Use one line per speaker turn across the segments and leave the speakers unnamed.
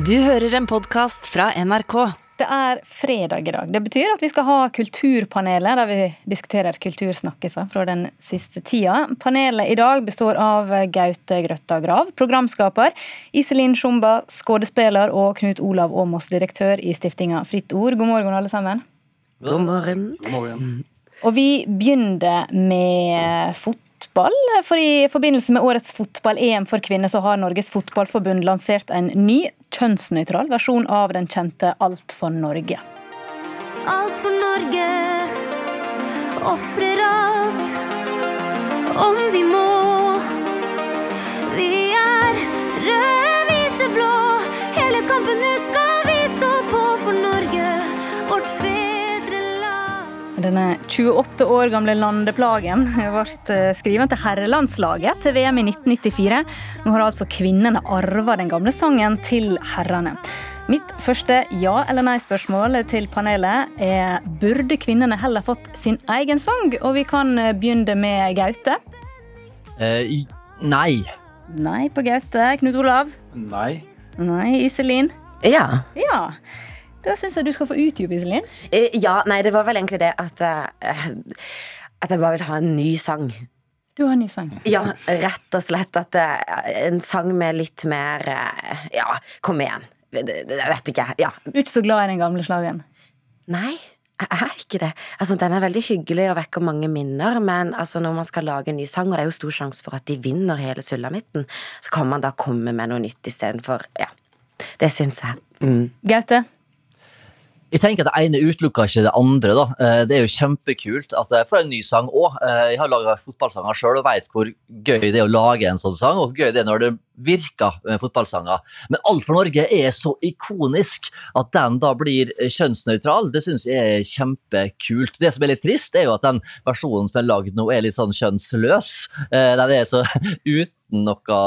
Du hører en podkast fra NRK.
Det er fredag i dag. Det betyr at vi skal ha Kulturpanelet, der vi diskuterer kultursnakkiser fra den siste tida. Panelet i dag består av Gaute Grøtta Grav, programskaper, Iselin Sjumba, skuespiller, og Knut Olav Åmås, direktør i stiftinga Fritt Ord. God morgen, alle sammen.
God morgen.
God morgen.
Og vi begynner med fotball. For i forbindelse med årets fotball-EM for kvinner så har Norges Fotballforbund lansert en ny kjønnsnøytral versjon av den kjente Alt for Norge.
Alt for Norge, ofrer alt om vi må.
Denne 28 år gamle landeplagen ble skrevet til herrelandslaget til VM i 1994. Nå har altså kvinnene arva den gamle sangen til herrene. Mitt første ja- eller nei-spørsmål til panelet er burde kvinnene heller fått sin egen sang? Og vi kan begynne med Gaute.
Eh, nei.
Nei på Gaute. Knut Olav?
Nei.
Nei. Iselin?
Ja.
Ja. Da syns jeg du skal få utdype, Iselin.
Eh, Ja, nei, det var vel egentlig det at eh, At jeg bare vil ha en ny sang.
Du har en ny sang.
Ja, rett og slett at eh, En sang med litt mer Ja, kom igjen. Jeg vet ikke. Ja.
Du er ikke så glad i den gamle slagen?
Nei, jeg er ikke det. Altså, Den er veldig hyggelig og vekker mange minner, men altså, når man skal lage en ny sang, og det er jo stor sjanse for at de vinner hele sulamitten, så kan man da komme med noe nytt istedenfor Ja. Det syns jeg. Mm.
Gaute?
Jeg tenker at Det ene utelukker ikke det andre. da. Eh, Det er jo kjempekult at jeg får en ny sang òg. Jeg har laga fotballsanger sjøl og veit hvor gøy det er å lage en sånn sang, og hvor gøy det er når det virker med fotballsanger. Men Alt for Norge er så ikonisk at den da blir kjønnsnøytral. Det syns jeg er kjempekult. Det som er litt trist, er jo at den versjonen som er lagd nå, er litt sånn kjønnsløs. Eh, Den er så uten noe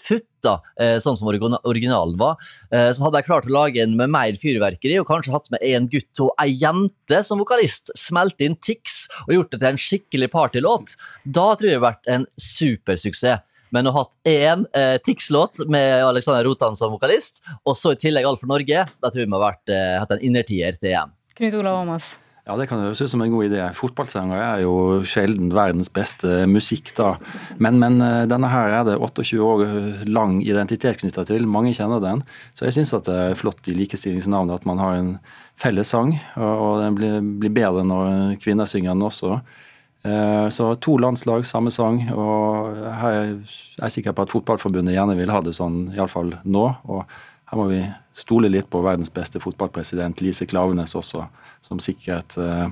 futt, da, eh, sånn som originalen var. Eh, Så hadde jeg klart å lage en med mer fyrverkeri, og kanskje hatt med en gutt og ei jente som vokalist, smelt inn Tix og gjort det til en skikkelig partylåt, da tror jeg det hadde vært en supersuksess. Men å ha hatt én eh, Tix-låt med Alexander Rotan som vokalist, og så i tillegg Alt for Norge, da tror jeg vi har vært, eh, hatt en innertier til EM.
Knut Olav Åmås?
Ja, det kan høres ut som en god idé. Fotballsanger er jo sjelden verdens beste musikk, da. Men, men eh, denne her er det 28 år lang identitet knytta til. Mange kjenner den. Så jeg syns det er flott i likestillingsnavnet at man har en felles sang. Og, og den blir, blir bedre når kvinner synger den også. Eh, Så to landslag, samme sang. Og jeg er sikker på at Fotballforbundet gjerne vil ha det sånn, iallfall nå. Og her må vi stole litt på verdens beste fotballpresident, Lise Klavenes også, som sikkert, eh,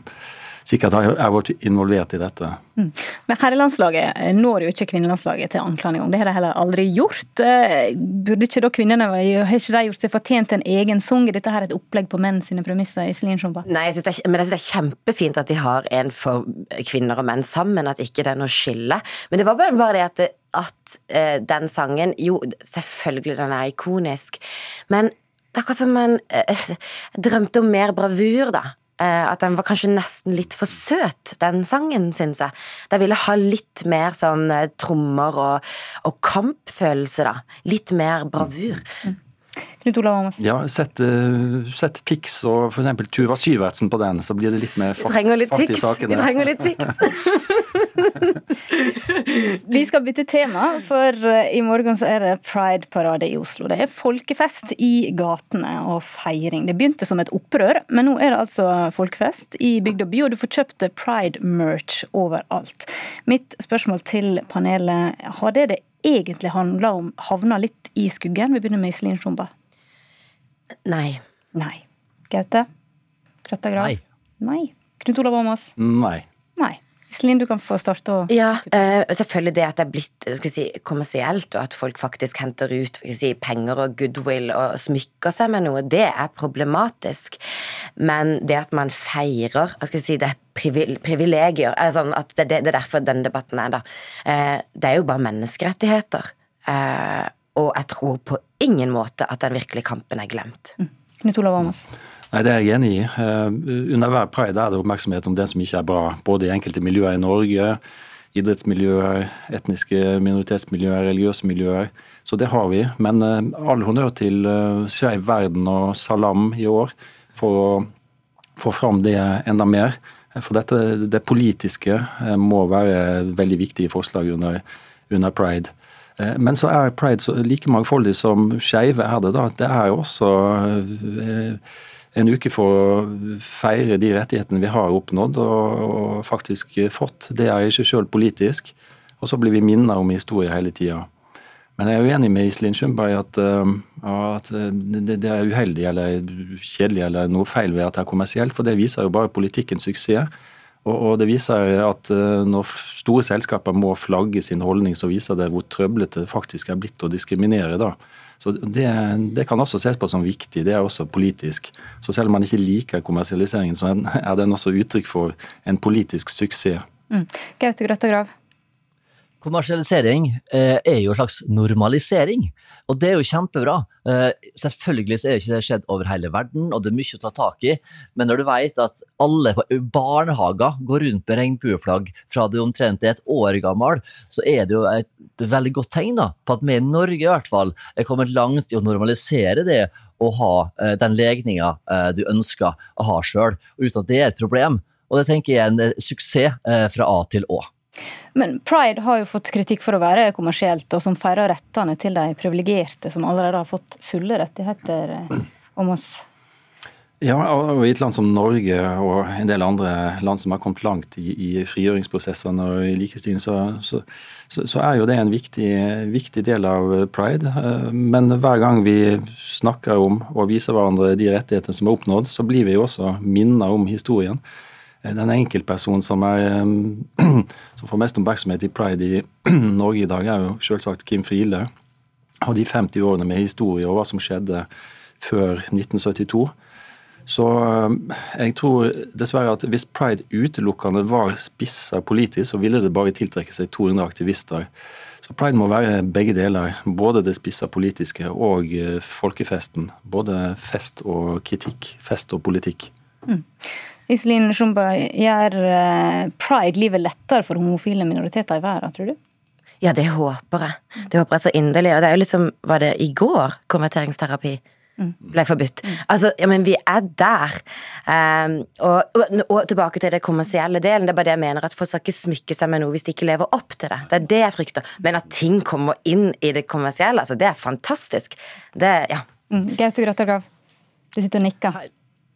sikkert har- vært involvert i dette.
Men herrelandslaget når jo ikke kvinnelandslaget til ankelen engang. Det har de heller aldri gjort. Eh, Burde ikke da kvinnene Har ikke de gjort seg fortjent en egen sang? Er dette her et opplegg på menn sine premisser? Iselin Sjomba?
Nei, jeg synes det er, men jeg synes det er kjempefint at de har en for kvinner og menn sammen, at ikke det er noe skille. Men det var bare, bare det at, det, at eh, den sangen Jo, selvfølgelig den er ikonisk, men det er akkurat som en eh, drømte om mer bravur, da. Eh, at den var kanskje nesten litt for søt, den sangen, syns jeg. De ville ha litt mer sånn eh, trommer og, og kampfølelse, da. Litt mer bravur.
Knut Olav Åmås?
Ja, sett, eh, sett Tix og f.eks. Tuva Syvertsen på den, så blir det litt mer fart,
litt
fart i sakene.
Vi trenger litt Tix!
Vi skal bytte tema, for eh, i morgen så er det Pride-parade i Oslo. Det er folkefest i gatene og feiring. Det begynte som et opprør, men nå er det altså folkefest i bygd og by, og du får kjøpt Pride-merch overalt. Mitt spørsmål til panelet, har det det egentlig handler om havner litt i skuggen? Vi begynner med Iselin Sjomba.
Nei.
Nei. Gaute? Grøtta Grav?
Nei.
Nei. Knut Olav Åmås?
Nei.
Nei. Iselin, du kan få starte. Og...
Ja, uh, selvfølgelig det at det er blitt skal si, kommersielt, og at folk faktisk henter ut skal si, penger og goodwill og smykker seg med noe, det er problematisk. Men det at man feirer skal si, det er privilegier at det, det, det er derfor denne debatten er, da. Uh, det er jo bare menneskerettigheter. Uh, og jeg tror på ingen måte at den virkelige kampen er glemt.
Knut Olav Åmås?
Nei, Det er jeg enig i. Eh, Under hver pride er det oppmerksomhet om det som ikke er bra. Både i enkelte miljøer i Norge, idrettsmiljøer, etniske minoritetsmiljøer, religiøse miljøer. Så det har vi. Men all honnør til Skeiv Verden og Salam i år for å få fram det enda mer. For dette, det politiske må være veldig viktige forslag under, under pride. Eh, men så er pride så like mangfoldig som skeive er det. da. Det er jo også eh, en uke for å feire de rettighetene vi har oppnådd og, faktisk fått. Det er ikke sjøl politisk. Og så blir vi minnet om historie hele tida. Men jeg er uenig med Iselin Sundberg i at, eh, at det, er uheldig eller kjedelig eller noe feil ved at det er kommersielt, for det viser jo bare politikkens suksess. Og, det viser at eh, når store selskaper må flagge sin holdning, så viser det hvor trøblete det faktisk er blitt å diskriminere. da. Så det, det, kan også ses på som viktig, det er også politisk. Så selv om man ikke liker kommersialiseringen, så er den også uttrykk for en politisk suksess.
Mm. Gaute Grøtta Grav?
Kommersialisering eh, er jo en slags normalisering. Og det er jo kjempebra. Eh, selvfølgelig så er det ikke det skjedd over hele verden, og det er mye å ta tak i. Men når du vet at alle barnehager går rundt med regnbueflagg fra du omtrent er et år gammel, så er det jo et veldig godt tegn da, på at vi i Norge i hvert fall er kommet langt i å normalisere det å ha eh, den legninga eh, du ønsker å ha sjøl, uten at det er et problem. Og det tenker jeg er en suksess fra A til Å.
Men Pride har jo fått kritikk for å være kommersielt, og som feirer rettene til de privilegerte, som allerede har fått fulle rettigheter eh, om oss.
Ja, og i et land som Norge og en del andre land som har kommet langt i, i frigjøringsprosessene og i likestilling, så, så, så, så, er jo det en viktig, viktig, del av pride. Eh, men hver gang vi snakker om og viser hverandre de rettighetene som er oppnådd, så blir vi jo også minnet om historien. Eh, den enkeltpersonen som, er, som får mest oppmerksomhet i pride i Norge i dag, er jo selvsagt Kim Friele. Og de 50 årene med historie og hva som skjedde før 1972. Så jeg tror dessverre at hvis pride utelukkende var spissa politisk, så ville det bare tiltrekke seg 200 aktivister. Så pride må være begge deler. Både det spissa politiske og eh, folkefesten. Både fest og kritikk. Fest og politikk. Mm.
Iselin Shumba, gjør eh, pride livet lettere for homofile minoriteter i verden, tror du?
Ja, det håper jeg. Det håper jeg så inderlig. Og det er jo liksom, var det i går konverteringsterapi mm. ble forbudt? Mm. Altså, ja, men vi er der. Um, og, og, og, tilbake til det kommersielle delen. Det er bare det jeg mener, at folk skal ikke smykke seg med noe hvis de ikke lever opp til det. Det er det jeg frykter. Men at ting kommer inn i det kommersielle, altså, det er fantastisk. Det, ja.
Mm. Gaute Grøttergrav, du sitter og nikker.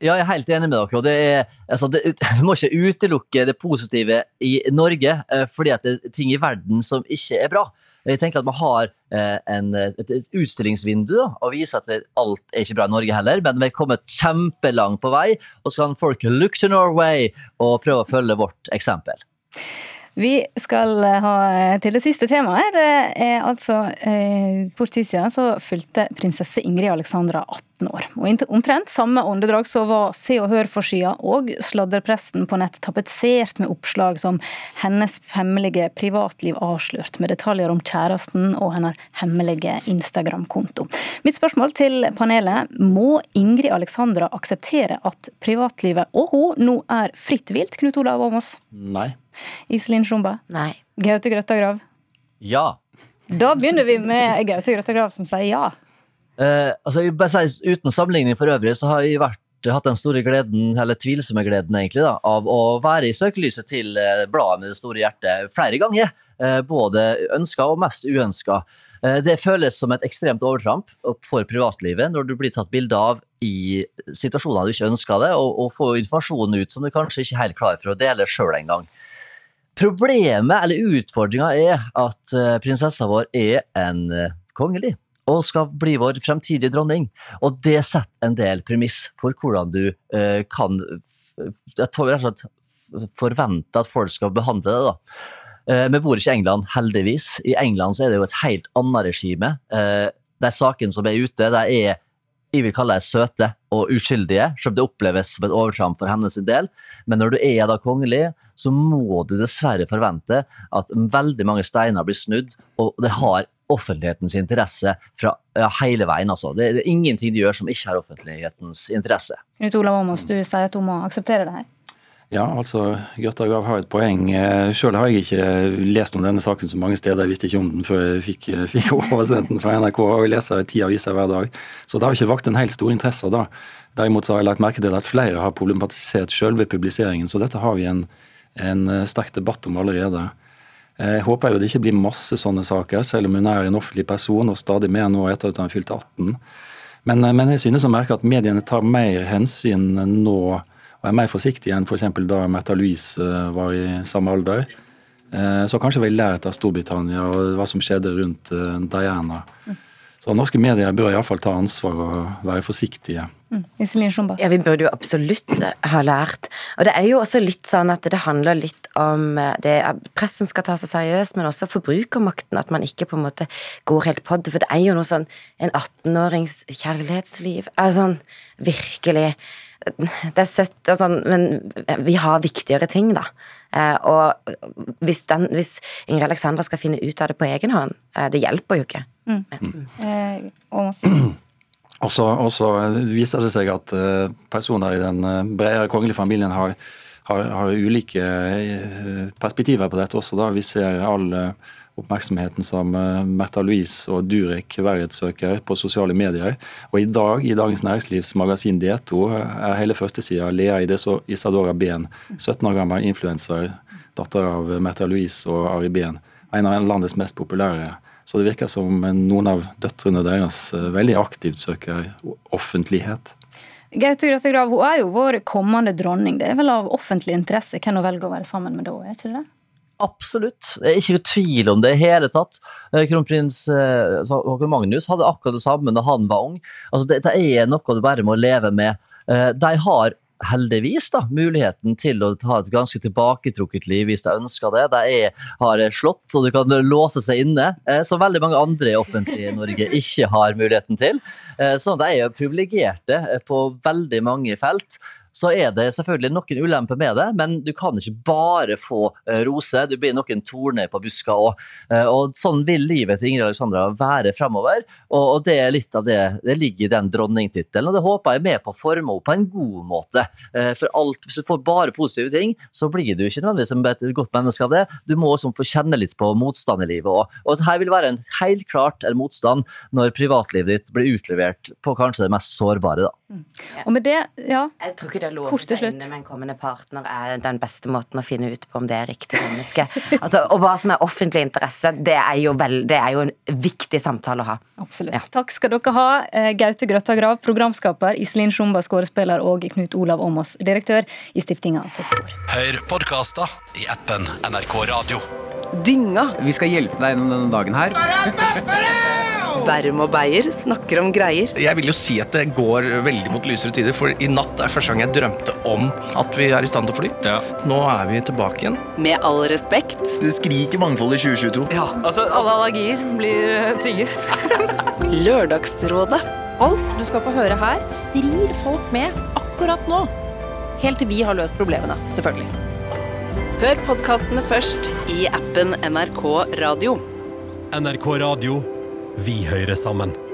Ja, jeg er helt enig med dere. og det er, altså, det, Vi må ikke utelukke det positive i Norge eh, fordi at det er ting i verden som ikke er bra. Jeg tenker at Vi har eh, en, et, et, utstillingsvindu da, og viser at alt er ikke bra i Norge heller, men vi er kommet kjempelangt på vei. Og så kan folk look to Norway og prøve å følge vårt eksempel.
Vi skal ha til det siste temaet. Det er altså eh, Kort tid siden så fylte prinsesse Ingrid Alexandra 18 år. Og omtrent samme åndedrag så var Se og Hør-forsida og sladrepresten på nett tapetsert med oppslag som hennes hemmelige privatliv avslørt, med detaljer om kjæresten og hennes hemmelige Instagram-konto. Mitt spørsmål til panelet må Ingrid Alexandra akseptere at privatlivet og hun nå er fritt vilt, Knut Olav Åmås?
Nei.
Iselin Sjomba?
Nei.
Gaute Grøtta Grav?
Ja.
Da begynner vi med Gaute Grøtta Grav som sier ja.
Uh, altså, bare sier, Uten sammenligning for øvrig, så har jeg vært, hatt den store gleden, eller tvilsomme gleden, egentlig, da, av å være i søkelyset til uh, bladet med det store hjertet flere ganger. Uh, både ønska og mest uønska. Det føles som et ekstremt overtramp for privatlivet når du blir tatt bilde av i situasjoner du ikke ønsker det, og, og får informasjon ut som du kanskje ikke er helt klar for å dele sjøl engang. Problemet, eller utfordringa, er at eh, prinsessa vår er en eh, kongelig og skal bli vår fremtidige dronning. Og det setter en del premiss for hvordan du uh, kan jeg tror rett og slett forvente at folk skal behandle det. da. Uh, vi bor ikke i England, heldigvis. I England så er det jo et helt annet regime. Uh, de sakene som er ute, de er jeg vil kalle det søte og uskyldige, selv om det oppleves som et overtramp for hennes del. Men når du er da kongelig, så må du dessverre forvente at veldig mange steiner blir snudd, og det har offentlighetens interesse fra ja, hele veien. Altså. Det, er ingenting du gjør som ikke har offentlighetens interesse.
Knut Olav Åmås, du sier at hun må akseptere det her?
Ja, altså Grøtta Grav har et poeng. Sjøl har jeg ikke lest om denne saken så mange steder. Jeg visste ikke om den før jeg fikk, fikk oversendt den fra NRK. og Jeg leser ti aviser hver dag. Så det har ikke vakt en helt stor interesse da. Derimot så har jeg lagt merke til at flere har problematisert sjølve publiseringen, så dette har vi en, en sterk debatt om allerede. Jeg håper jo det ikke blir masse sånne saker, selv om hun er en offentlig person, og stadig mer nå etter at hun fylte 18. Men, men jeg synes å merke at mediene tar mer hensyn nå og er mer forsiktig enn f.eks. da Märtha Louise eh, var i samme alder. Eh, så kanskje vi har lært av Storbritannia og hva som skjedde rundt eh, Diana. Så norske medier bør iallfall ta ansvar og være forsiktige.
Mm.
Ja, vi burde jo absolutt ha lært. Og det er jo også litt sånn at det handler litt om det Pressen skal ta seg seriøst, men også forbrukermakten. At man ikke på en måte går helt på det. For det er jo noe sånn en 18-årings kjærlighetsliv. Er sånn virkelig det er søtt og sånn, men vi har viktigere ting, da. Eh, og hvis, den, hvis Ingrid Alexandra skal finne ut av det på egen hånd, eh, det hjelper jo ikke. Mm.
Eh,
og så viser det seg at personer i den bredere kongelige familien har, har, har ulike perspektiver på dette også. da. Vi ser alle oppmerksomheten som uh, Märtha Louise og Durek verdighetssøker på sosiale medier. Og i dag, i Dagens Næringslivs magasin D2, er hele førstesida Lea Isadora Behn, 17 år gammel influenser, datter av Märtha Louise og Ari Behn. En av landets mest populære. Så det virker som noen av døtrene deres uh, veldig aktivt søker offentlighet.
Gaute Grøtte Grav hun er jo vår kommende dronning. Det er vel av offentlig interesse hvem hun velger å være sammen med da, er ikke det?
Absolutt. Det er ikke noe tvil om det i hele tatt. Eh, kronprins eh, Håkon Magnus hadde akkurat det samme da han var ung. Altså, det, det er noe du bare må leve med. Eh, de har heldigvis da, muligheten til å ha et ganske tilbaketrukket liv hvis de ønsker det. De er, har slått, så du kan låse seg inne, som veldig mange andre i offentlige Norge ikke har muligheten til. Så de er privilegerte på veldig mange felt så er det selvfølgelig noen ulemper med det, men du kan ikke bare få roser. rose. Du blir noen torner på buska òg. Uh, og sånn vil livet til Ingrid Alexandra være fremover. Og, det er litt av det det ligger i den dronningtittelen, og det håper jeg er med på å forme henne på en god måte. Uh, for alt, hvis du får bare positive ting, så blir du ikke nødvendigvis et godt menneske av det. Du må også få kjenne litt på motstand i livet òg. Og dette her vil være en helt klart en motstand når privatlivet ditt blir utlevert på kanskje det mest sårbare. da. Mm.
Og med det, ja
Jeg tror ikke det å låse seg inne med en kommende partner er den beste måten å finne ut på om det er riktig menneske. Altså, og hva som er offentlig interesse, det er jo, vel, det er jo en viktig samtale å ha.
Absolutt. Ja. Takk skal dere ha, eh, Gaute Grøtta Grav, programskaper, Iselin Sjumba, skuespiller, og Knut Olav Åmås, direktør i Stiftinga Folkord.
Hør podkaster i appen NRK Radio.
Dynga. Vi skal hjelpe deg gjennom denne dagen her.
Bærum og Beyer snakker om greier.
Jeg vil jo si at det går veldig mot lysere tider, for i natt er første gang jeg drømte om at vi er i stand til å fly. Ja. Nå er vi tilbake igjen.
Med all respekt.
Det skriker mangfold i 2022.
Ja, altså, altså... Alle allergier blir eh, trygget.
Lørdagsrådet.
Alt du skal få høre her, strir folk med akkurat nå. Helt til vi har løst problemene, selvfølgelig.
Hør podkastene først i appen NRK Radio.
NRK Radio vi hører sammen.